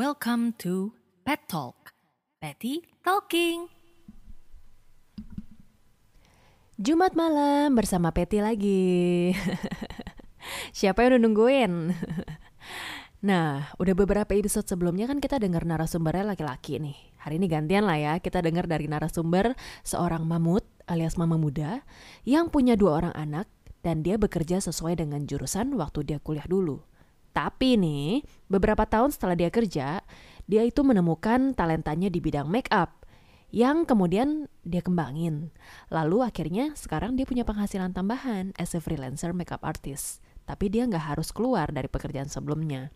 Welcome to Pet Talk. Patty Talking. Jumat malam bersama Peti lagi. Siapa yang udah nungguin? nah, udah beberapa episode sebelumnya kan kita dengar narasumbernya laki-laki nih. Hari ini gantian lah ya, kita dengar dari narasumber seorang mamut alias mama muda yang punya dua orang anak dan dia bekerja sesuai dengan jurusan waktu dia kuliah dulu. Tapi nih, beberapa tahun setelah dia kerja, dia itu menemukan talentanya di bidang make up yang kemudian dia kembangin. Lalu akhirnya sekarang dia punya penghasilan tambahan as a freelancer makeup artist. Tapi dia nggak harus keluar dari pekerjaan sebelumnya.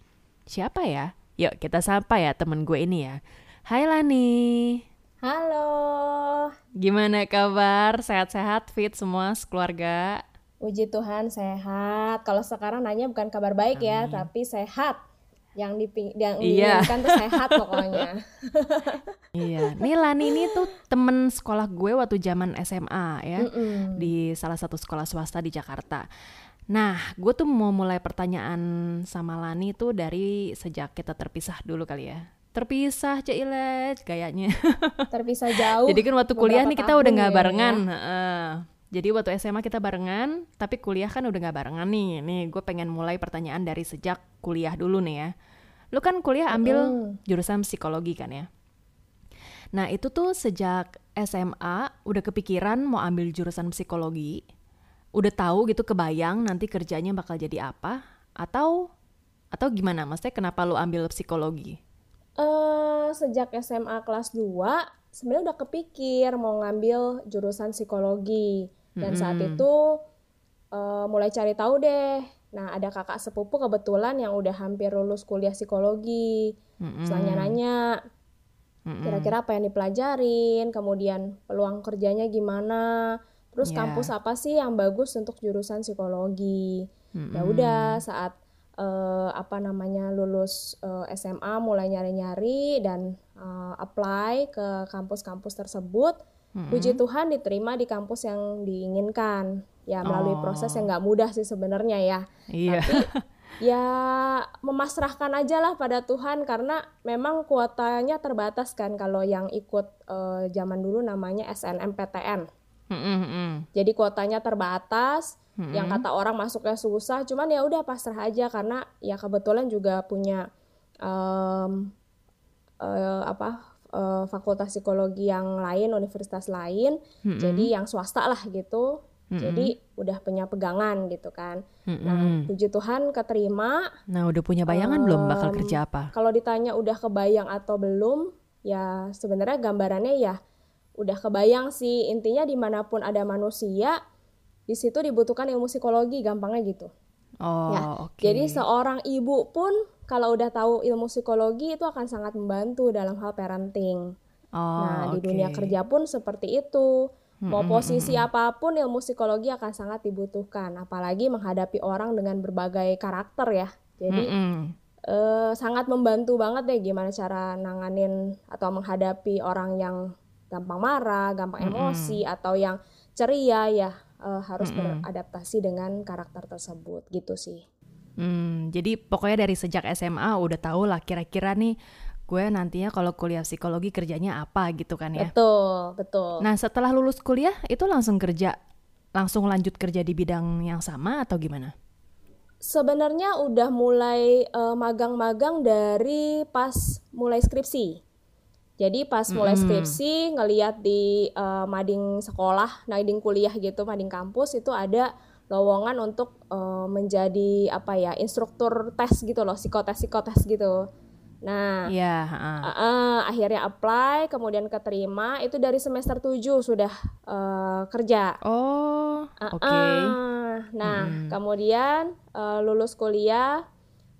Siapa ya? Yuk kita sapa ya temen gue ini ya. Hai Lani. Halo. Gimana kabar? Sehat-sehat, fit semua keluarga? Puji Tuhan sehat. Kalau sekarang nanya bukan kabar baik ya, Amin. tapi sehat. Yang diping yang Iya. diinginkan tuh sehat pokoknya. Iya, nih Lani ini tuh temen sekolah gue waktu zaman SMA ya. Mm-mm. di salah satu sekolah swasta di Jakarta. Nah, gue tuh mau mulai pertanyaan sama Lani tuh dari sejak kita terpisah dulu kali ya. Terpisah, Cailet, kayaknya. Terpisah jauh. Jadi kan waktu kuliah nih kita udah nggak kayaknya. barengan. heeh. Jadi waktu SMA kita barengan, tapi kuliah kan udah nggak barengan nih. Nih, gue pengen mulai pertanyaan dari sejak kuliah dulu nih ya. Lu kan kuliah ambil jurusan psikologi kan ya. Nah itu tuh sejak SMA udah kepikiran mau ambil jurusan psikologi, udah tahu gitu kebayang nanti kerjanya bakal jadi apa, atau atau gimana? Maksudnya kenapa lu ambil psikologi? Eh, sejak SMA kelas 2 sebenarnya udah kepikir mau ngambil jurusan psikologi. Dan saat itu eh, mulai cari tahu deh. Nah, ada kakak sepupu kebetulan yang udah hampir lulus kuliah psikologi. Selanjutnya nanya, kira-kira apa yang dipelajarin, kemudian peluang kerjanya gimana, terus Ya. kampus apa sih yang bagus untuk jurusan psikologi. Ya Mm-mm. udah saat eh, apa namanya lulus eh, SMA mulai nyari-nyari dan eh, apply ke kampus-kampus tersebut. Mm-mm. Puji Tuhan diterima di kampus yang diinginkan. Ya melalui Oh. proses yang nggak mudah sih sebenarnya ya Iya. ya memasrahkan aja lah pada Tuhan karena memang kuotanya terbatas kan kalau yang ikut eh, zaman dulu namanya SNMPTN. Mm-mm, mm-mm. Jadi kuotanya terbatas, Mm-mm. yang kata orang masuknya susah, cuman ya udah pasrah aja karena ya kebetulan juga punya em, eh, apa eh, fakultas psikologi yang lain, universitas lain, Mm-mm. jadi yang swasta lah gitu. Mm-mm. Jadi udah punya pegangan gitu kan. Mm-mm. Nah, puji Tuhan keterima Nah udah punya bayangan belum bakal kerja apa? kalau ditanya udah kebayang atau belum, ya sebenarnya gambarannya ya udah kebayang sih. Intinya di mana pun ada manusia, di situ dibutuhkan ilmu psikologi, gampangnya gitu. Oh ya, oke. Jadi seorang ibu pun kalau udah tahu ilmu psikologi itu akan sangat membantu dalam hal parenting. Oh, nah, di oke. dunia kerja pun seperti itu. Mau Mm-mm, posisi apa pun ilmu psikologi akan sangat dibutuhkan, apalagi menghadapi orang dengan berbagai karakter ya. Jadi Mm-mm. eh, sangat membantu banget deh gimana cara nanganin atau menghadapi orang yang gampang marah, gampang Mm-mm. emosi atau yang ceria ya eh, harus Mm-mm. beradaptasi dengan karakter tersebut gitu sih. Hmm, jadi pokoknya dari sejak SMA udah tahu lah kira-kira nih gue nantinya kalau kuliah psikologi kerjanya apa gitu kan ya. Betul, betul. Nah setelah lulus kuliah itu langsung kerja, langsung lanjut kerja di bidang yang sama atau gimana? Sebenarnya udah mulai eh, magang-magang dari pas mulai skripsi. Jadi pas mulai skripsi ngeliat di eh, mading sekolah, mading kuliah gitu, mading kampus itu ada lowongan untuk eh, menjadi apa ya instruktur tes gitu loh, psikotes psikotes gitu. Nah, Iya. heeh. eh, eh, akhirnya apply, kemudian keterima. Itu dari semester 7 sudah eh, kerja. Oh, Ah, oke. ah. Nah, Mm-mm. kemudian eh, lulus kuliah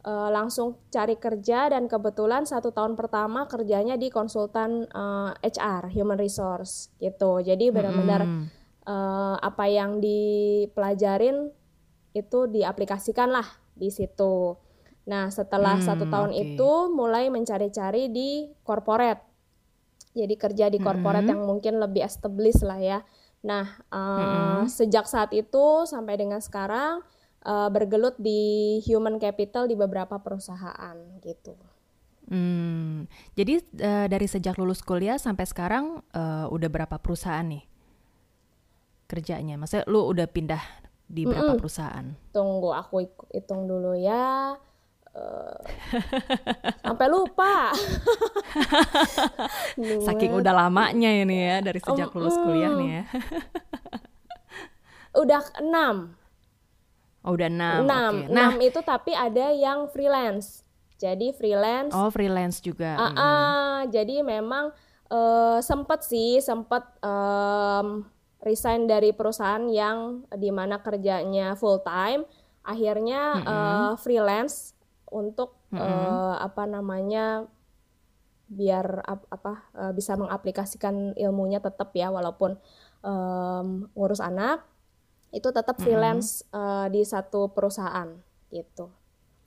eh, langsung cari kerja dan kebetulan satu tahun pertama kerjanya di konsultan eh, HR (Human Resource) gitu. Jadi benar-benar Mm-mm. Eh, apa yang dipelajarin itu diaplikasikan lah di situ. Nah, setelah Hmm, satu tahun oke. itu mulai mencari-cari di corporate. Jadi kerja di corporate Mm-mm. yang mungkin lebih established lah ya. Nah, eh, Mm-mm. sejak saat itu sampai dengan sekarang eh, bergelut di human capital di beberapa perusahaan gitu. Hmm, jadi uh, dari sejak lulus kuliah sampai sekarang uh, udah berapa perusahaan nih kerjanya? Maksudnya lu udah pindah di berapa mm -mm. perusahaan? Tunggu aku hitung dulu ya. Uh, sampai lupa. Saking udah lamanya ini ya dari sejak um, lulus kuliah nih ya. udah enam. Oh, udah enam. Enam. Okay. Nah, enam itu tapi ada yang freelance. Jadi freelance. Oh freelance juga. Uh, uh, Jadi memang uh, sempet sih sempet um, resign dari perusahaan yang di mana kerjanya full time. Akhirnya mm -hmm. uh, freelance untuk mm -hmm. uh, apa namanya biar ap, apa uh, bisa mengaplikasikan ilmunya tetap ya walaupun um, ngurus anak itu tetap freelance mm -hmm. uh, di satu perusahaan gitu.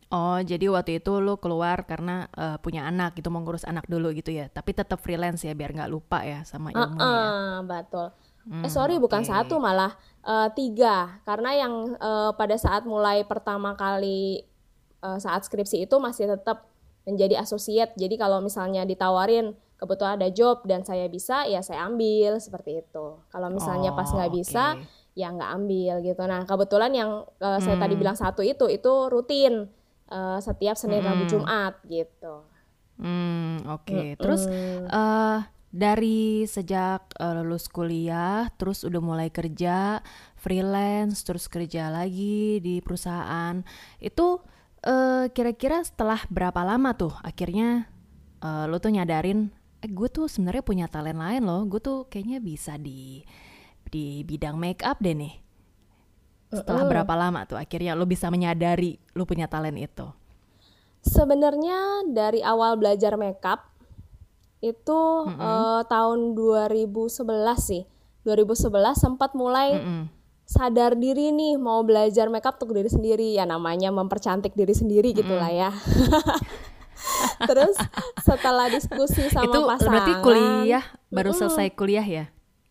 Oh, jadi waktu itu lu keluar karena uh, punya anak gitu mau ngurus anak dulu gitu ya. Tapi tetap freelance ya biar nggak lupa ya sama ilmu uh, uh, ya. betul. Hmm, eh sorry okay. bukan satu malah uh, tiga karena yang uh, pada saat mulai pertama kali uh, saat skripsi itu masih tetap menjadi associate. Jadi kalau misalnya ditawarin kebetulan ada job dan saya bisa ya saya ambil seperti itu. Kalau misalnya oh, pas nggak okay. bisa ya nggak ambil gitu. Nah kebetulan yang uh, saya tadi hmm. bilang satu itu itu rutin uh, setiap Senin hmm. Rabu Jumat gitu. Hmm oke. Okay. Hmm. Terus uh, dari sejak uh, lulus kuliah, terus udah mulai kerja freelance, terus kerja lagi di perusahaan, itu kira kira-kira setelah berapa lama tuh akhirnya uh, lo tuh nyadarin, eh gue tuh sebenarnya punya talent lain loh, gue tuh kayaknya bisa di di bidang make up deh nih. Setelah uh, berapa lama tuh akhirnya lo bisa menyadari lo punya talent itu? Sebenarnya dari awal belajar makeup itu mm -hmm. uh, tahun 2011 sih. 2011 sempat mulai mm -hmm. sadar diri nih mau belajar makeup untuk diri sendiri ya namanya mempercantik diri sendiri mm -hmm. gitulah ya. Terus setelah diskusi sama itu pasangan. Itu berarti kuliah baru mm -hmm. selesai kuliah ya?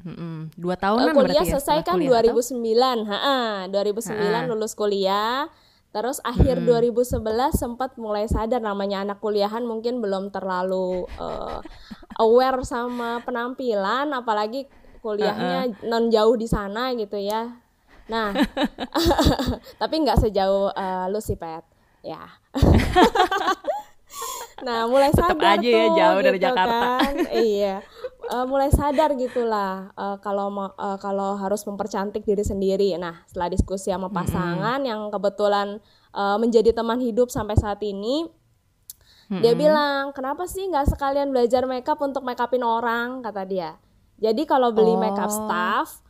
Mm-mm. Dua tahunan uh, kuliah berarti ya, selesai kan kuliah, 2009, ha, 2009 ha. lulus kuliah. Terus akhir hmm. 2011 sempat mulai sadar namanya anak kuliahan mungkin belum terlalu uh, aware sama penampilan, apalagi kuliahnya uh -uh. non jauh di sana gitu ya. Nah, tapi nggak sejauh uh, lu sih Pet, ya. nah, mulai sadar Tetap aja tuh, ya jauh gitu dari Jakarta. Kan. iya uh, mulai sadar gitulah uh, kalau uh, kalau harus mempercantik diri sendiri. Nah, setelah diskusi sama pasangan mm -hmm. yang kebetulan uh, menjadi teman hidup sampai saat ini, mm -hmm. dia bilang, "Kenapa sih nggak sekalian belajar makeup untuk makeupin orang?" kata dia. Jadi kalau beli oh. makeup staff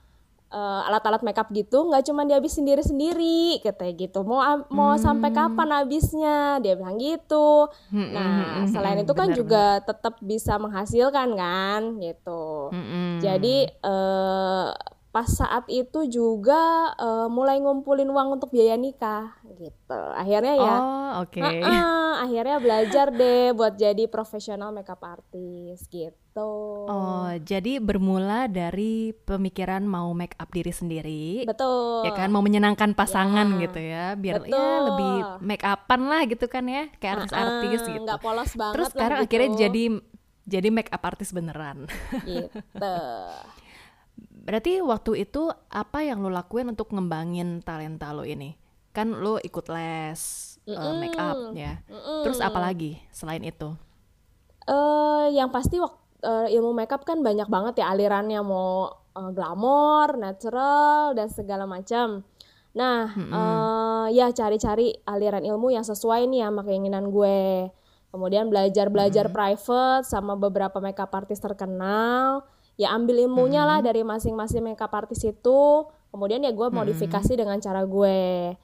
uh, alat-alat makeup gitu nggak cuma dia habis sendiri sendiri katanya gitu. Mau mau hmm. sampai kapan habisnya? Dia bilang gitu. Hmm, nah hmm, hmm selain itu kan juga tetap bisa menghasilkan kan gitu. Hmm, jadi uh, pas saat itu juga uh, mulai ngumpulin uang untuk biaya nikah gitu akhirnya ya oh, okay. uh -uh, akhirnya belajar deh buat jadi profesional makeup artist gitu oh jadi bermula dari pemikiran mau make up diri sendiri betul ya kan mau menyenangkan pasangan ya. gitu ya biar betul. ya lebih make upan lah gitu kan ya kayak artis-artis uh -uh, gitu nggak polos banget terus sekarang gitu. akhirnya jadi jadi make up artis beneran gitu Berarti waktu itu apa yang lo lakuin untuk ngembangin talenta lo ini? Kan lo ikut les mm -mm. uh, make up ya. Mm -mm. Terus apa lagi selain itu? Uh, yang pasti waktu uh, ilmu makeup kan banyak banget ya alirannya mau uh, glamor, natural dan segala macam. Nah, mm -hmm. uh, ya cari-cari aliran ilmu yang sesuai nih sama keinginan gue. Kemudian belajar-belajar mm -hmm. private sama beberapa makeup artist terkenal ya ambil ilmunya hmm. lah dari masing-masing makeup artist itu kemudian ya gue modifikasi hmm. dengan cara gue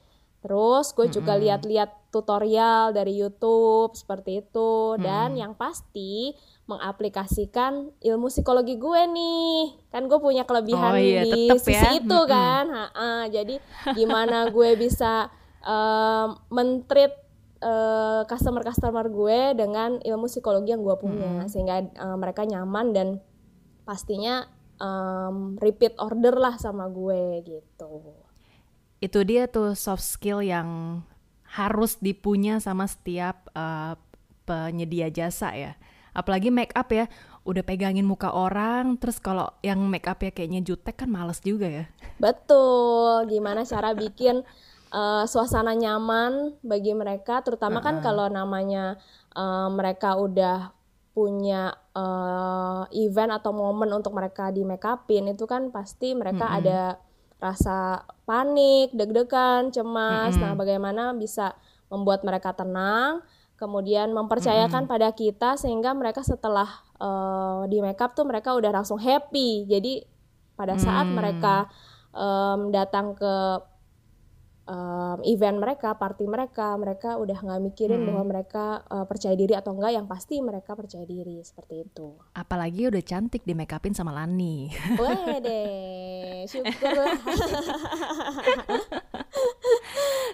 terus gue juga lihat-lihat tutorial dari YouTube seperti itu dan yang pasti mengaplikasikan ilmu psikologi gue nih kan gue punya kelebihan oh, iya, di sisi ya. itu hmm. kan ha -ha. jadi gimana gue bisa uh, mentreat uh, customer-customer gue dengan ilmu psikologi yang gue punya hmm. sehingga uh, mereka nyaman dan pastinya um, repeat order lah sama gue gitu. Itu dia tuh soft skill yang harus dipunya sama setiap uh, penyedia jasa ya. Apalagi make up ya, udah pegangin muka orang, terus kalau yang make up ya kayaknya jutek kan males juga ya. Betul, gimana cara bikin uh, suasana nyaman bagi mereka, terutama uh -uh. kan kalau namanya uh, mereka udah punya uh, event atau momen untuk mereka di make upin itu kan pasti mereka mm -hmm. ada rasa panik, deg-degan, cemas. Mm -hmm. Nah, bagaimana bisa membuat mereka tenang, kemudian mempercayakan mm -hmm. pada kita sehingga mereka setelah uh, di makeup tuh mereka udah langsung happy. Jadi pada saat mm. mereka um, datang ke um, event mereka, party mereka, mereka udah nggak mikirin hmm. bahwa mereka uh, percaya diri atau enggak, yang pasti mereka percaya diri seperti itu. Apalagi udah cantik di make upin sama Lani. deh, syukur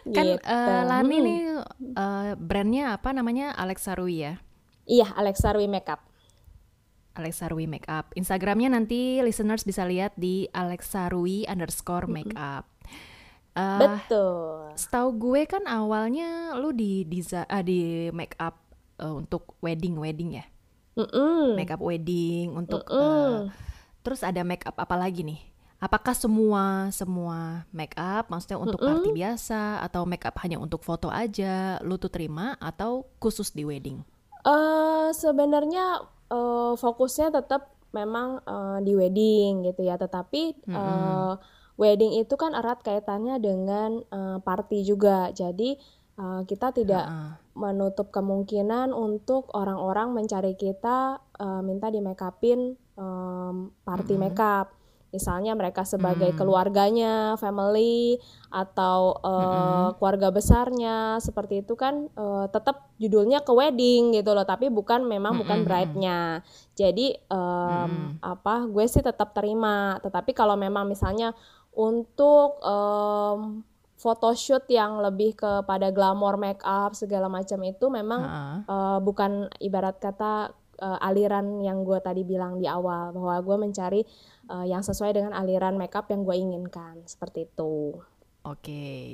kan gitu. uh, Lani hmm. nih uh, brandnya apa namanya Alexa Rui ya? Iya, Alexa Rui Makeup. Alexa Rui Makeup. Instagramnya nanti listeners bisa lihat di Alexa Rui underscore makeup. Mm -hmm. Uh, Betul. Setahu gue kan awalnya lu di desain uh, di make up uh, untuk wedding wedding ya. Mm -mm. Make up wedding untuk mm -mm. Uh, terus ada make up apa lagi nih? Apakah semua semua make up maksudnya untuk mm -mm. party biasa atau make up hanya untuk foto aja lu tuh terima atau khusus di wedding? Uh, sebenarnya uh, fokusnya tetap memang uh, di wedding gitu ya, tetapi mm -hmm. uh, wedding itu kan erat kaitannya dengan uh, party juga. Jadi uh, kita tidak uh -uh. menutup kemungkinan untuk orang-orang mencari kita uh, minta di make upin um, party uh -huh. makeup. Misalnya mereka sebagai hmm. keluarganya, family atau uh, hmm. keluarga besarnya seperti itu kan uh, tetap judulnya ke wedding gitu loh, tapi bukan memang hmm. bukan bride-nya. Jadi um, hmm. apa gue sih tetap terima, tetapi kalau memang misalnya untuk um, photoshoot yang lebih kepada glamour make up segala macam itu memang uh. Uh, bukan ibarat kata uh, aliran yang gue tadi bilang di awal bahwa gue mencari uh, yang sesuai dengan aliran make up yang gue inginkan seperti itu. Oke. Okay.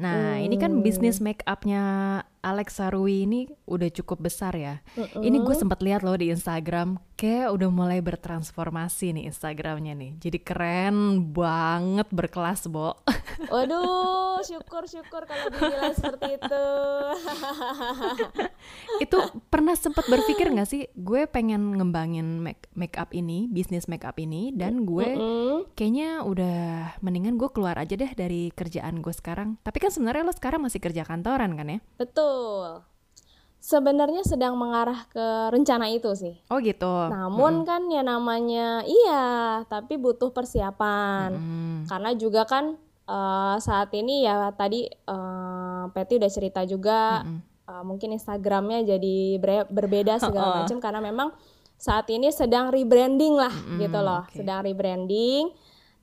Nah, mm. ini kan bisnis make upnya Alex Sarui ini udah cukup besar ya. Mm-mm. Ini gue sempat lihat loh di Instagram, kayak udah mulai bertransformasi nih Instagramnya nih. Jadi keren banget berkelas, Bo. Waduh, syukur-syukur kalau dibilang seperti itu. itu pernah sempat berpikir gak sih, gue pengen ngembangin make, make up ini, bisnis make up ini, dan gue kayaknya udah mendingan gue keluar aja deh dari kerjaan gue sekarang. Tapi kan sebenarnya lo sekarang masih kerja kantoran kan ya? Betul. Betul. Sebenarnya sedang mengarah ke rencana itu sih. Oh gitu. Namun hmm. kan ya namanya iya, tapi butuh persiapan. Hmm. Karena juga kan uh, saat ini ya tadi uh, Peti udah cerita juga hmm. uh, mungkin Instagramnya jadi berbeda segala oh. macam karena memang saat ini sedang rebranding lah hmm, gitu loh, okay. sedang rebranding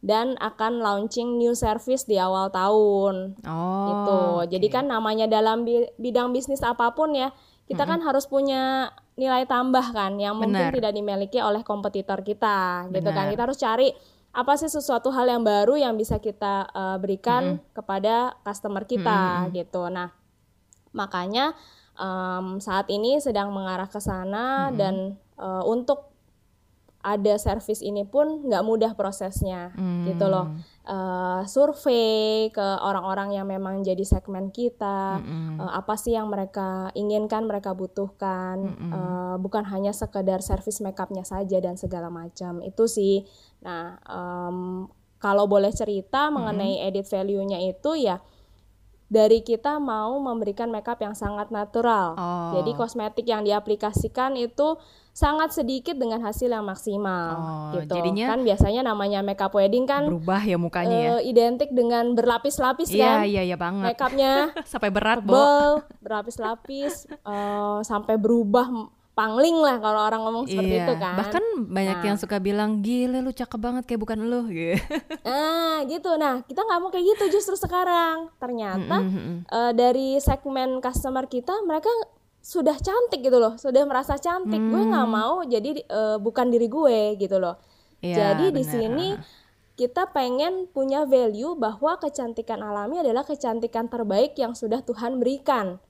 dan akan launching new service di awal tahun. Oh. Gitu. Okay. Jadi kan namanya dalam bidang bisnis apa pun ya, kita mm -hmm. kan harus punya nilai tambah kan yang mungkin tidak dimiliki oleh kompetitor kita, Bener. gitu kan. Kita harus cari apa sih sesuatu hal yang baru yang bisa kita uh, berikan mm -hmm. kepada customer kita, mm -hmm. gitu. Nah, makanya um, saat ini sedang mengarah ke sana mm -hmm. dan uh, untuk ada servis ini pun nggak mudah prosesnya hmm. gitu loh uh, survei ke orang-orang yang memang jadi segmen kita hmm. uh, apa sih yang mereka inginkan mereka butuhkan hmm. uh, bukan hanya sekedar servis makeupnya saja dan segala macam itu sih nah um, kalau boleh cerita mengenai hmm. edit value-nya itu ya dari kita mau memberikan makeup yang sangat natural. Oh. Jadi kosmetik yang diaplikasikan itu sangat sedikit dengan hasil yang maksimal oh, gitu. Jadinya kan biasanya namanya makeup wedding kan berubah ya mukanya. Uh, identik dengan berlapis-lapis yeah, kan. Iya iya banget. Makeupnya sampai berat, Bo. berlapis-lapis uh, sampai berubah pangling lah kalau orang ngomong seperti iya. itu kan. Bahkan banyak nah. yang suka bilang gile lu cakep banget kayak bukan lu gitu. Nah, gitu. Nah, kita nggak mau kayak gitu justru sekarang. Ternyata mm -hmm. uh, dari segmen customer kita mereka sudah cantik gitu loh, sudah merasa cantik. Mm. Gue nggak mau jadi uh, bukan diri gue gitu loh. Ya, jadi bener. di sini kita pengen punya value bahwa kecantikan alami adalah kecantikan terbaik yang sudah Tuhan berikan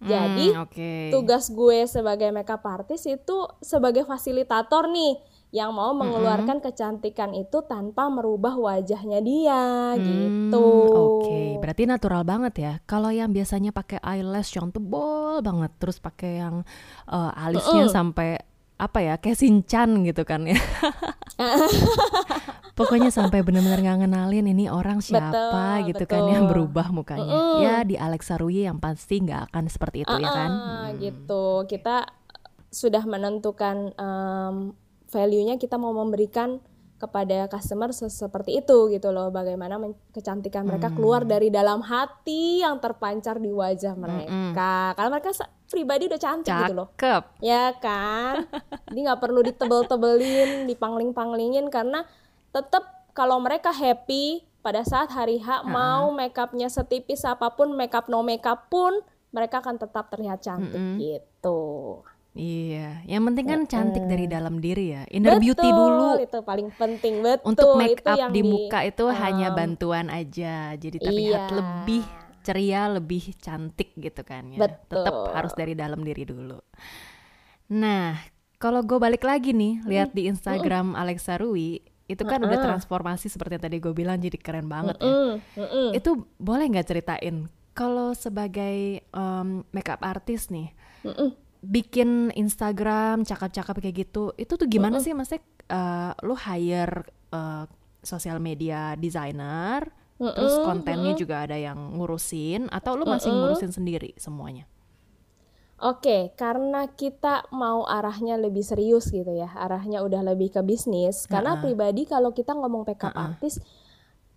Jadi Hmm, oke. tugas gue sebagai makeup artist itu sebagai fasilitator nih yang mau mengeluarkan kecantikan itu tanpa merubah wajahnya dia Hmm, gitu. Oke, berarti natural banget ya. Kalau yang biasanya pakai eyelash yang tebal banget, terus pakai yang eh, alisnya sampai apa ya, kayak sinchan gitu kan ya. Pokoknya sampai benar-benar nggak ngenalin ini orang siapa Betul, gitu kan yang betul. berubah mukanya. Ya di Alexa Rui yang pasti nggak akan seperti itu ya kan. Ah, gitu. Kita sudah menentukan em, value-nya kita mau memberikan kepada customer se- seperti itu gitu loh. Bagaimana kecantikan mereka keluar dari dalam hati yang terpancar di wajah mereka. Karena mereka pribadi udah cantik gitu loh. Cakep. Ya kan? Jadi nggak perlu ditebel-tebelin, dipangling-panglingin karena tetap kalau mereka happy pada saat hari H mau makeupnya setipis apa pun, makeup no makeup pun mereka akan tetap terlihat cantik gitu. Iya, yang penting kan cantik dari dalam diri ya. Inner beauty Betul, dulu. itu paling penting betul. Untuk make itu up di muka itu hanya um, bantuan aja. Jadi terlihat iya. lebih ceria, lebih cantik gitu kan ya. Betul. Tetap harus dari dalam diri dulu. Nah, kalau gue balik lagi nih, lihat di Instagram Alexa Rui, itu kan udah transformasi seperti yang tadi gue bilang jadi keren banget ya. Mm, mm, mm. Itu boleh nggak ceritain kalau sebagai um, makeup artist nih, bikin Instagram cakep-cakep kayak gitu, itu tuh gimana sih maksudnya uh, lu hire uh, sosial media designer, terus kontennya juga ada yang ngurusin atau lu masih ngurusin sendiri semuanya? Oke, karena kita mau arahnya lebih serius gitu ya, arahnya udah lebih ke bisnis. Karena pribadi kalau kita ngomong makeup artist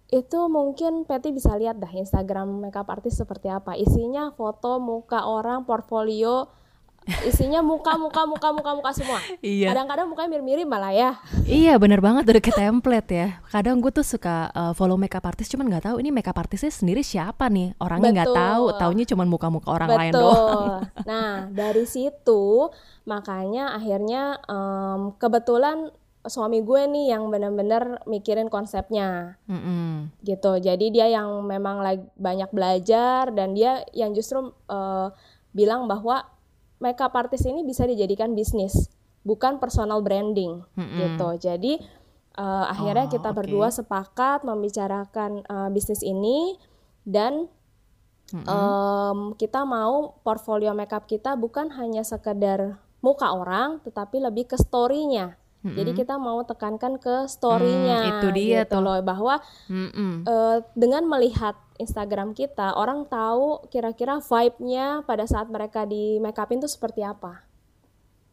itu mungkin Patty bisa lihat dah Instagram makeup artist seperti apa. Isinya foto muka orang, portfolio, isinya muka muka muka muka muka semua. Iya. Kadang-kadang mukanya mirip-mirip malah ya. Iya bener banget udah kayak template ya. Kadang gue tuh suka uh, follow makeup artist cuman nggak tahu ini makeup artisnya sendiri siapa nih. Orangnya nggak Betul. tahu, taunya cuman muka-muka orang lain doang. Betul. Nah, dari situ makanya akhirnya em, kebetulan suami gue nih yang bener-bener mikirin konsepnya Mm-mm. gitu. Jadi dia yang memang lagi banyak belajar dan dia yang justru eh, bilang bahwa makeup artist ini bisa dijadikan bisnis, bukan personal branding gitu. Jadi eh, akhirnya Oh, kita oke. berdua sepakat membicarakan eh, bisnis ini dan em, kita mau portfolio makeup kita bukan hanya sekedar muka orang, tetapi lebih ke story-nya. Jadi kita mau tekankan ke story-nya, Hmm, itu dia gitu tuh. loh, bahwa eh, dengan melihat Instagram kita, orang tahu kira-kira vibe-nya pada saat mereka di make upin tuh seperti apa,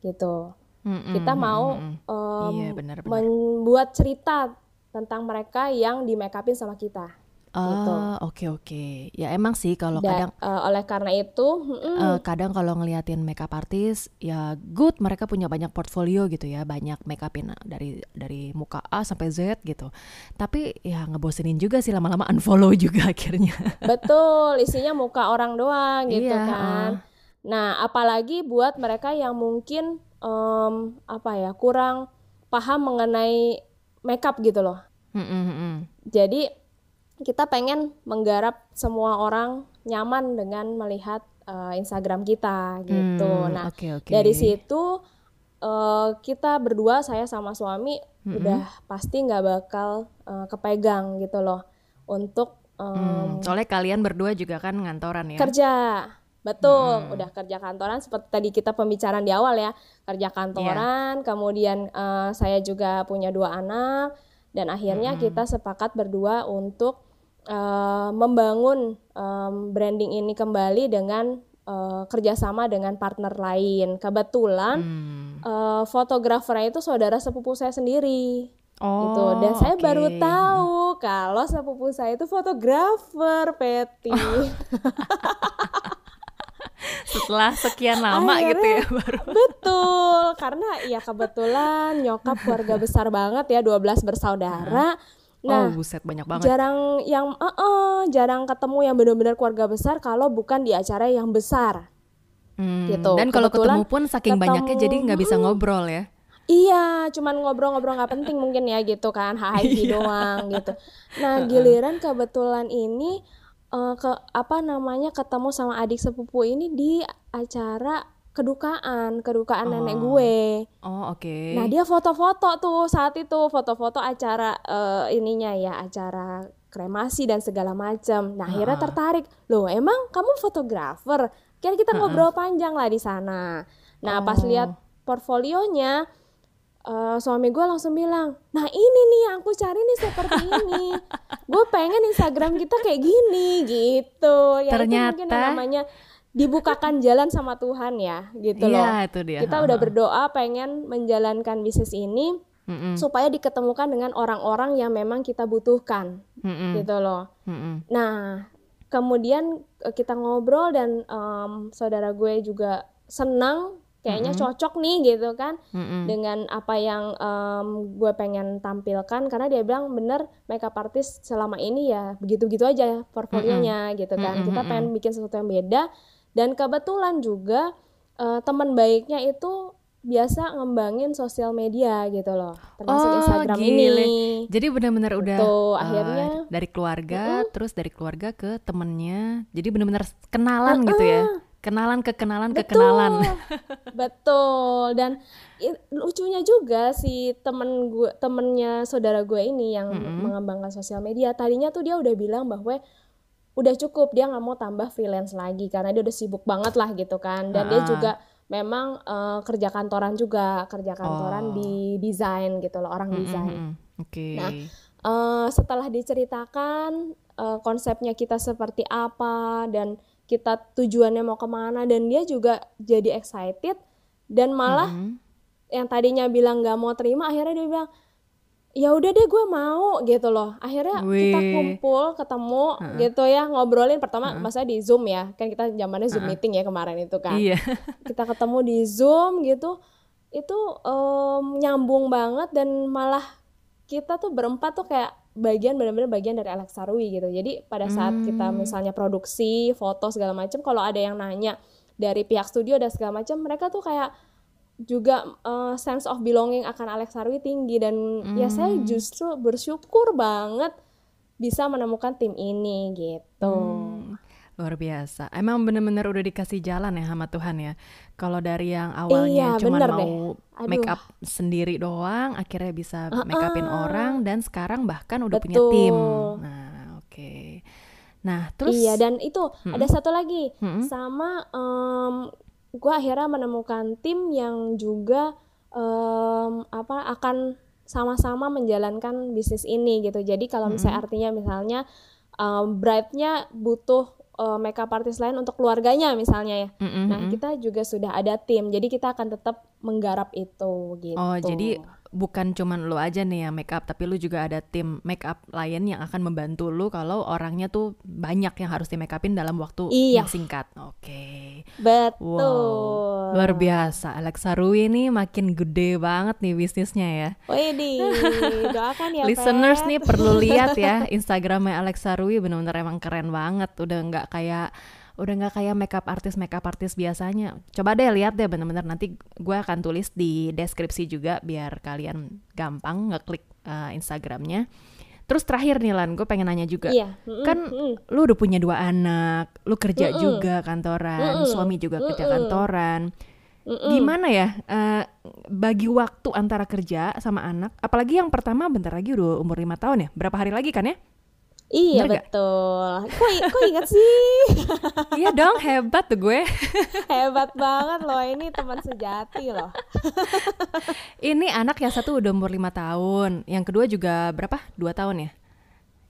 gitu. Mm-mm, Kita mau mm-mm. em, Iya, benar-benar. membuat cerita tentang mereka yang di make upin sama kita. Gitu. Oh, oke oke. Ya emang sih kalau Da- kadang eh, oleh karena itu, mm-mm, eh, kadang kalau ngeliatin makeup artist ya good mereka punya banyak portfolio gitu ya, banyak make upin dari dari muka A sampai Z gitu. Tapi ya ngebosenin juga sih lama-lama unfollow juga akhirnya. betul isinya muka orang doang gitu Iya, kan. Nah, apalagi buat mereka yang mungkin em, apa ya kurang paham mengenai makeup gitu loh. Mm-mm, mm-mm. Jadi kita pengen menggarap semua orang nyaman dengan melihat eh, Instagram kita gitu. Hmm, Nah, oke, oke. dari situ eh, kita berdua saya sama suami udah pasti nggak bakal eh, kepegang gitu loh untuk em, Hmm, soalnya kalian berdua juga kan ngantoran ya. kerja. Betul, udah kerja kantoran seperti tadi kita pembicaraan di awal ya, kerja kantoran, kemudian eh, saya juga punya dua anak dan akhirnya kita sepakat berdua untuk eh, membangun em, branding ini kembali dengan eh, kerjasama dengan partner lain. Kebetulan Hmm. eh, fotografernya itu saudara sepupu saya sendiri. Oh, gitu. Dan saya oke. baru tahu kalau sepupu saya itu fotografer, Peti. Setelah sekian lama gitu ya baru. Betul, karena ya kebetulan nyokap keluarga besar banget ya, 12 bersaudara. Nah, oh, buset banyak banget. jarang yang eh, eh, jarang ketemu yang benar-benar keluarga besar kalau bukan di acara yang besar. Hmm, gitu. Dan kalau ketemu pun saking ketemu- banyaknya jadi nggak bisa ngobrol ya. Iya, cuman ngobrol-ngobrol nggak penting mungkin ya gitu kan, HIG doang gitu. Nah, giliran kebetulan ini uh, ke apa namanya ketemu sama adik sepupu ini di acara kedukaan, kedukaan Oh. nenek gue. Oh, oke. Nah, dia foto-foto tuh saat itu, foto-foto acara eh, ininya ya, acara kremasi dan segala macam. Nah, akhirnya tertarik. Loh, emang kamu fotografer? Kira kita ngobrol panjang lah di sana. Nah, pas Oh. lihat portfolionya eh, suami gue langsung bilang, nah ini nih yang aku cari nih seperti ini. gue pengen Instagram kita kayak gini gitu. Ya itu mungkin Ternyata- namanya dibukakan jalan sama Tuhan ya, gitu loh Iya, itu dia. kita udah berdoa pengen menjalankan bisnis ini Mm-mm, supaya diketemukan dengan orang-orang yang memang kita butuhkan mm-mm, gitu loh. mm-mm. Nah, kemudian eh, kita ngobrol dan em, saudara gue juga senang kayaknya cocok nih gitu kan Mm-mm. dengan apa yang em, gue pengen tampilkan karena dia bilang bener makeup artist selama ini ya begitu-begitu aja portfolionya gitu kan. Mm-mm, Kita pengen bikin sesuatu yang beda dan kebetulan juga eh, teman baiknya itu biasa ngembangin sosial media gitu loh termasuk Oh, Instagram gile. ini Jadi benar-benar udah Tuh, eh, akhirnya dari keluarga, terus dari keluarga ke temennya. Jadi benar-benar kenalan gitu ya. Kenalan ke kenalan ke kenalan. betul dan lucunya juga si temen gue temennya saudara gue ini yang mengembangkan sosial media tadinya tuh dia udah bilang bahwa udah cukup dia nggak mau tambah freelance lagi karena dia udah sibuk banget lah gitu kan dan dia Ah. juga memang eh, kerja kantoran juga kerja kantoran Oh. di desain gitu loh orang desain Mm-mm, Oke. Nah, Eh, setelah diceritakan eh, konsepnya kita seperti apa dan kita tujuannya mau ke mana dan dia juga jadi excited dan malah Mm-mm. yang tadinya bilang nggak mau terima akhirnya dia bilang ya udah deh gue mau gitu loh. Akhirnya kita Wih. kumpul ketemu gitu ya ngobrolin. Pertama masa di zoom ya kan kita zamannya zoom meeting ya kemarin itu kan. Iya. kita ketemu di Zoom gitu. Itu em, nyambung banget dan malah kita tuh berempat tuh kayak bagian benar-benar bagian dari Alex Sarwi gitu. Jadi pada saat kita misalnya produksi foto segala macam kalau ada yang nanya dari pihak studio dan segala macam mereka tuh kayak juga eh, sense of belonging akan Alex Sarwi tinggi dan ya saya justru bersyukur banget bisa menemukan tim ini gitu Hmm, Luar biasa. Emang bener-bener udah dikasih jalan ya sama Tuhan ya. Kalau dari yang awalnya Iya, cuma mau deh. Aduh. make up sendiri doang, akhirnya bisa make upin orang dan sekarang bahkan udah punya tim. Betul. Nah, oke. Nah, terus iya dan itu ada satu lagi Mm-mm. sama em, gue akhirnya menemukan tim yang juga em, apa akan sama-sama menjalankan bisnis ini gitu. Jadi kalau misalnya artinya misalnya em, bride-nya butuh eh, makeup artist lain untuk keluarganya misalnya ya. Mm-mm, nah kita juga sudah ada tim jadi kita akan tetap menggarap itu gitu. Oh, jadi bukan cuman lu aja nih yang make up, tapi lu juga ada tim make up lain yang akan membantu lu kalau orangnya tuh banyak yang harus di make upin dalam waktu Iya. yang singkat. Oke. betul Wow. Luar biasa. Alexa Rui ini makin gede banget nih bisnisnya ya. Widih, doakan ya Listeners Pet. nih perlu lihat ya Instagramnya Alexa Rui bener-bener emang keren banget. Udah nggak kayak udah nggak kayak makeup artis makeup artis biasanya. Coba deh lihat deh bener-bener nanti gue akan tulis di deskripsi juga biar kalian gampang ngeklik uh, Instagramnya. Terus terakhir nih Lan, gue pengen nanya juga. Iya, mm-mm, Kan mm-mm. lu udah punya dua anak, lu kerja juga kantoran, suami juga kerja kantoran. Gimana ya eh, bagi waktu antara kerja sama anak? Apalagi yang pertama bentar lagi udah umur lima tahun ya? Berapa hari lagi kan ya? Iya Bener gak? betul. Kok, kok inget sih? iya dong, hebat tuh gue. Hebat banget loh ini teman sejati loh. Ini anak yang satu udah umur lima tahun, yang kedua juga berapa? Dua tahun ya?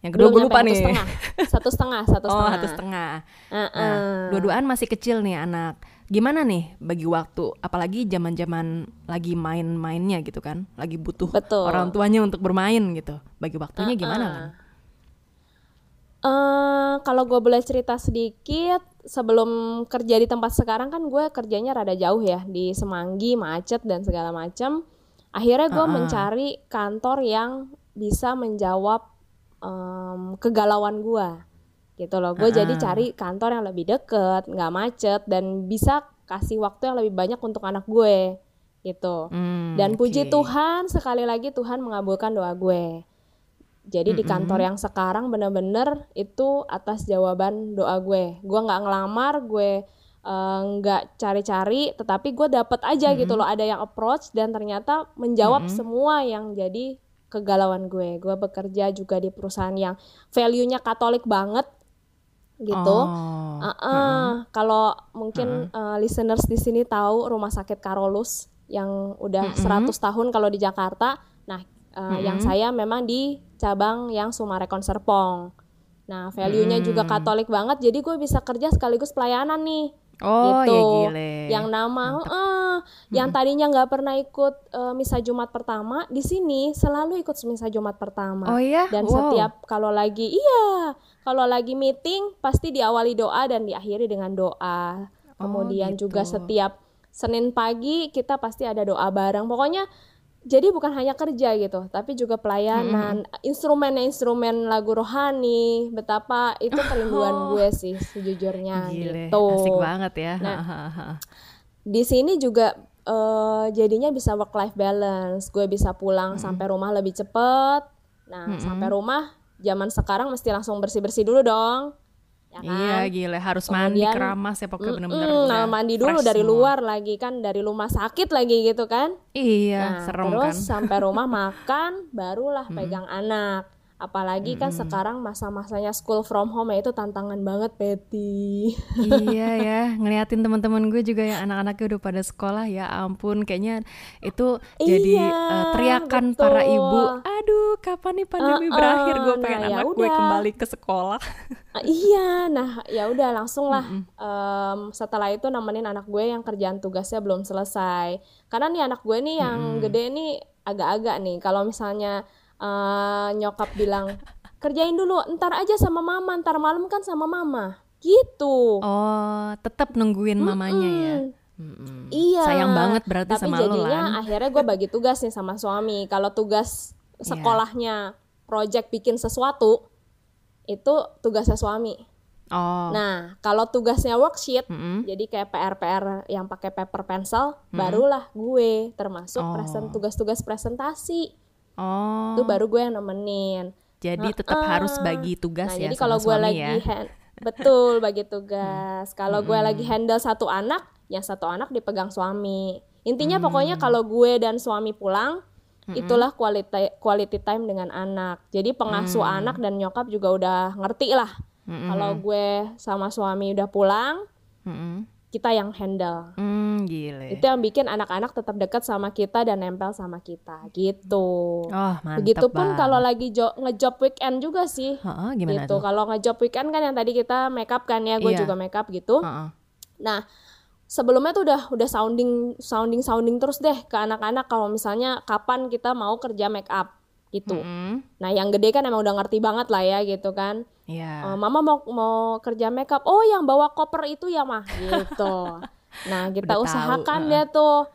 Yang kedua gue lupa nih. Satu setengah, satu setengah, satu Oh, setengah. satu setengah. Uh-uh. Nah, dua-duaan masih kecil nih anak. Gimana nih bagi waktu? Apalagi zaman-zaman lagi main-mainnya gitu kan, lagi butuh Betul. orang tuanya untuk bermain gitu. Bagi waktunya gimana Lan? Eh, kalau gue boleh cerita sedikit, sebelum kerja di tempat sekarang kan gue kerjanya rada jauh ya di Semanggi, macet dan segala macam. Akhirnya gue mencari kantor yang bisa menjawab em, kegalauan gue, gitu loh. Gue jadi cari kantor yang lebih deket, nggak macet dan bisa kasih waktu yang lebih banyak untuk anak gue, gitu. Hmm, Dan puji. Tuhan sekali lagi Tuhan mengabulkan doa gue. Jadi di kantor yang sekarang bener-bener itu atas jawaban doa gue. Gue nggak ngelamar, gue eh, nggak cari-cari, tetapi gue dapet aja gitu loh. Ada yang approach dan ternyata menjawab semua yang jadi kegalauan gue. Gue bekerja juga di perusahaan yang value-nya Katolik banget gitu. Oh, Uh-uh. Kalau mungkin uh, listeners di sini tahu Rumah Sakit Karolus yang udah 100 tahun kalau di Jakarta. Nah, uh, yang saya memang di cabang yang Sumarekon Serpong. Nah, value-nya juga Katolik banget, jadi gue bisa kerja sekaligus pelayanan nih. Oh, gitu. ya gile. Yang nama, heeh, yang tadinya nggak pernah ikut uh, misa Jumat pertama, di sini selalu ikut misa Jumat pertama. Oh ya? Dan Wow. setiap kalau lagi iya, kalau lagi meeting pasti diawali doa dan diakhiri dengan doa. Kemudian gitu. juga setiap Senin pagi kita pasti ada doa bareng. Pokoknya jadi bukan hanya kerja gitu, tapi juga pelayanan, instrumennya instrumen lagu rohani. Betapa itu kerinduan gue sih sejujurnya Gile, gitu. asik banget ya. Nah. Di sini juga eh, jadinya bisa work life balance. Gue bisa pulang sampai rumah lebih cepet. Nah, sampai rumah zaman sekarang mesti langsung bersih-bersih dulu dong. Ya kan? Iya gile, harus mandi Kemudian, keramas ya pokoknya bener-bener Mm, nah, mandi dulu fresh dari semua. luar lagi kan, dari rumah sakit lagi gitu kan. Iya, Nah, serem terus kan. Sampai rumah makan, barulah pegang anak. Apalagi kan sekarang masa-masanya school from home ya itu tantangan banget, Betty. iya ya, ngeliatin teman-teman gue juga yang anak-anaknya udah pada sekolah ya ampun, kayaknya itu jadi Iya, eh, teriakan para betul. ibu. Aduh, kapan nih pandemi Uh-uh, berakhir? Gue nah, pengen ya anak gue kembali ke sekolah. Ah, iya, nah ya udah langsung lah. Em, setelah itu nemenin anak gue yang kerjaan tugasnya belum selesai. Karena nih anak gue nih yang gede nih agak-agak nih. Kalau misalnya eh, nyokap bilang kerjain dulu, ntar aja sama mama, ntar malam kan sama mama, gitu. Oh, tetap nungguin mamanya ya. Mm-mm. Iya. Sayang banget berarti Tapi sama lo jadinya Lan. akhirnya gue bagi tugas nih sama suami. Kalau tugas Iya. sekolahnya project bikin sesuatu, itu tugasnya suami. Oh, Nah, kalau tugasnya worksheet, Mm-mm. jadi kayak PR-PR yang pakai paper pencil, barulah gue termasuk Oh. presen tugas-tugas presentasi. Oh. Itu baru gue yang nemenin. Jadi tetap harus bagi tugas Nah, ya jadi sama kalau gue lagi ya. hand- betul bagi tugas. Kalau gue lagi handle satu anak, yang satu anak dipegang suami. Intinya Mm. pokoknya kalau gue dan suami pulang, itulah quality quality time dengan anak. Jadi pengasuh Mm. anak dan nyokap juga udah ngerti lah. Kalau gue sama suami udah pulang, Mm-mm. Kita yang handle. Hmm, gile. Itu yang bikin anak-anak tetap dekat sama kita dan nempel sama kita gitu. Oh, mantap Begitupun kalau lagi jo- ngejob weekend juga sih. Heeh, gimana gitu. tuh? Kalau ngejob weekend kan yang tadi kita make up kan ya, gue Iya. juga make up gitu. Heeh. Nah, sebelumnya tuh udah udah sounding sounding sounding terus deh ke anak-anak kalau misalnya kapan kita mau kerja make up gitu. Mm-mm. Nah, yang gede kan emang udah ngerti banget lah ya gitu kan. Iya. Eh, mama mau mau kerja makeup oh yang bawa koper itu ya mah gitu nah kita Udah tahu, usahakan heeh. dia tuh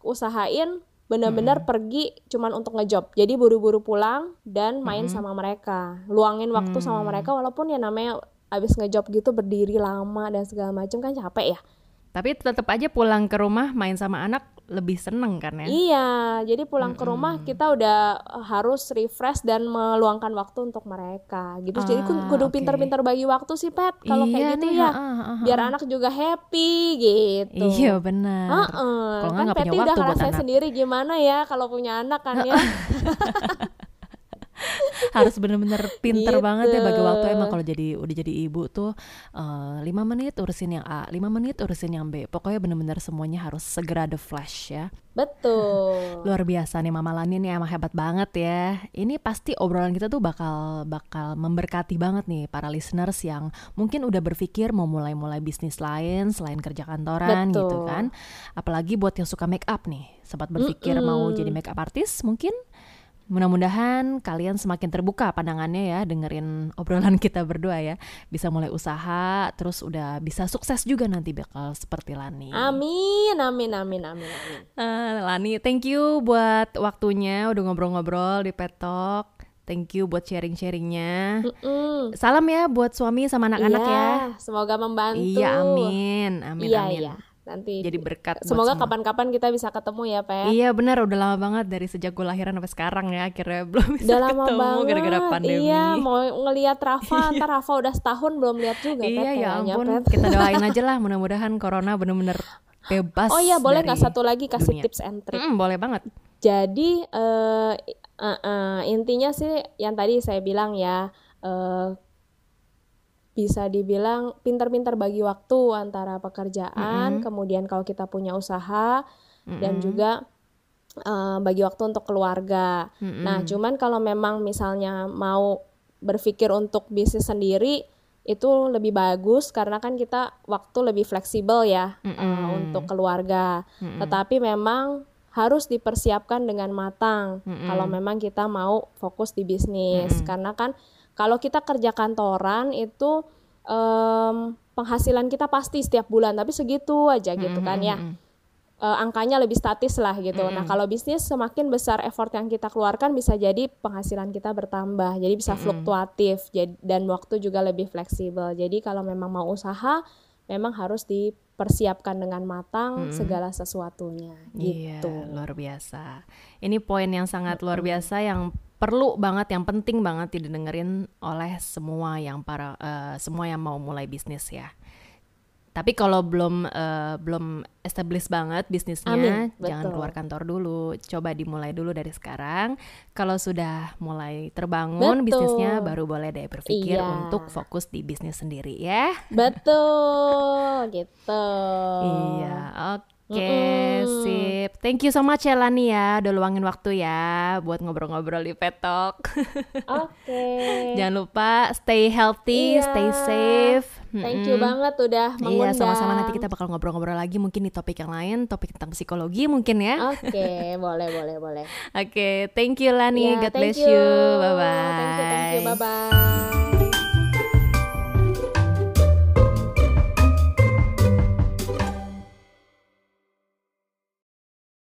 usahain benar-benar pergi cuman untuk ngejob jadi buru-buru pulang dan main sama mereka luangin waktu sama mereka walaupun ya namanya abis ngejob gitu berdiri lama dan segala macam kan capek ya Tapi tetap aja pulang ke rumah main sama anak lebih seneng kan ya? iya jadi pulang ke rumah kita udah harus refresh dan meluangkan waktu untuk mereka gitu jadi Ah, kudu oke. pintar-pintar bagi waktu sih pet kalau Iya kayak gitu nih, ya heeh, heeh, biar anak juga happy gitu. Iya benar. Heeh, Kalau nggak kan Patty udah sendiri gimana ya kalau punya anak kan ya. Harus bener-bener pinter Gitu. banget ya bagi waktu emang kalau jadi udah jadi ibu tuh eh, lima menit urusin yang A, lima menit urusin yang B. Pokoknya bener-bener semuanya harus segera the flash ya. Betul. Luar biasa nih Mama Lani nih emang hebat banget ya. Ini pasti obrolan kita tuh bakal bakal memberkati banget nih para listeners yang mungkin udah berpikir mau mulai-mulai bisnis lain selain kerja kantoran Betul. gitu kan. Apalagi buat yang suka make up nih, sempat berpikir mau jadi make up artis mungkin. Mudah-mudahan kalian semakin terbuka pandangannya ya dengerin obrolan kita berdua ya. Bisa mulai usaha terus udah bisa sukses juga nanti bakal seperti Lani. Amin, amin, amin, amin, amin. Eh, Lani, thank you buat waktunya udah ngobrol-ngobrol di Petok. Thank you buat sharing-sharingnya. Mm-mm. Salam ya buat suami sama anak-anak Iya, ya. Semoga membantu. Iya, amin. Amin, Iya, amin. iya. Nanti jadi berkat. semoga kapan-kapan kita bisa ketemu ya Pet Iya benar udah lama banget dari sejak gue lahiran sampai sekarang ya akhirnya belum bisa udah lama ketemu banget gara-gara pandemi. iya mau ngelihat Rafa ntar Rafa udah setahun belum lihat juga Pet Iya ya kayaknya, ampun Pet. kita doain aja lah mudah-mudahan corona bener-bener bebas. oh iya boleh nggak satu lagi kasih dunia. tips and trick Mm, boleh banget. Jadi eh, eh, eh, intinya sih yang tadi saya bilang ya eh, bisa dibilang pintar-pintar bagi waktu antara pekerjaan, kemudian kalau kita punya usaha dan juga eh, bagi waktu untuk keluarga. Nah, cuman kalau memang misalnya mau berpikir untuk bisnis sendiri itu lebih bagus karena kan kita waktu lebih fleksibel ya eh, untuk keluarga. Tetapi memang harus dipersiapkan dengan matang kalau memang kita mau fokus di bisnis. Karena kan kalau kita kerja kantoran itu em, penghasilan kita pasti setiap bulan tapi segitu aja gitu kan ya Eh, angkanya lebih statis lah gitu. Nah kalau bisnis semakin besar effort yang kita keluarkan bisa jadi penghasilan kita bertambah jadi bisa fluktuatif jadi, dan waktu juga lebih fleksibel. Jadi kalau memang mau usaha memang harus dipersiapkan dengan matang segala sesuatunya Iya, gitu. luar biasa. Ini poin yang sangat luar biasa yang perlu banget, yang penting banget didengerin oleh semua yang para eh, semua yang mau mulai bisnis ya. Tapi kalau belum eh, belum established banget bisnisnya, Amin, jangan betul. keluar kantor dulu. Coba dimulai dulu dari sekarang. Kalau sudah mulai terbangun Betul. bisnisnya, baru boleh deh berpikir Iya. untuk fokus di bisnis sendiri ya. Betul gitu. Iya, oke, sip. Thank you so much ya Lani ya, udah luangin waktu ya buat ngobrol-ngobrol di Petok. Oke. Jangan lupa stay healthy, Iya. stay safe. Thank you banget udah Iya, mengundang. sama-sama nanti kita bakal ngobrol-ngobrol lagi mungkin di topik yang lain, topik tentang psikologi mungkin ya. Oke, boleh boleh boleh. Oke, thank you Lani, Ya, God bless you. Bye bye. Thank you, thank you. Bye bye.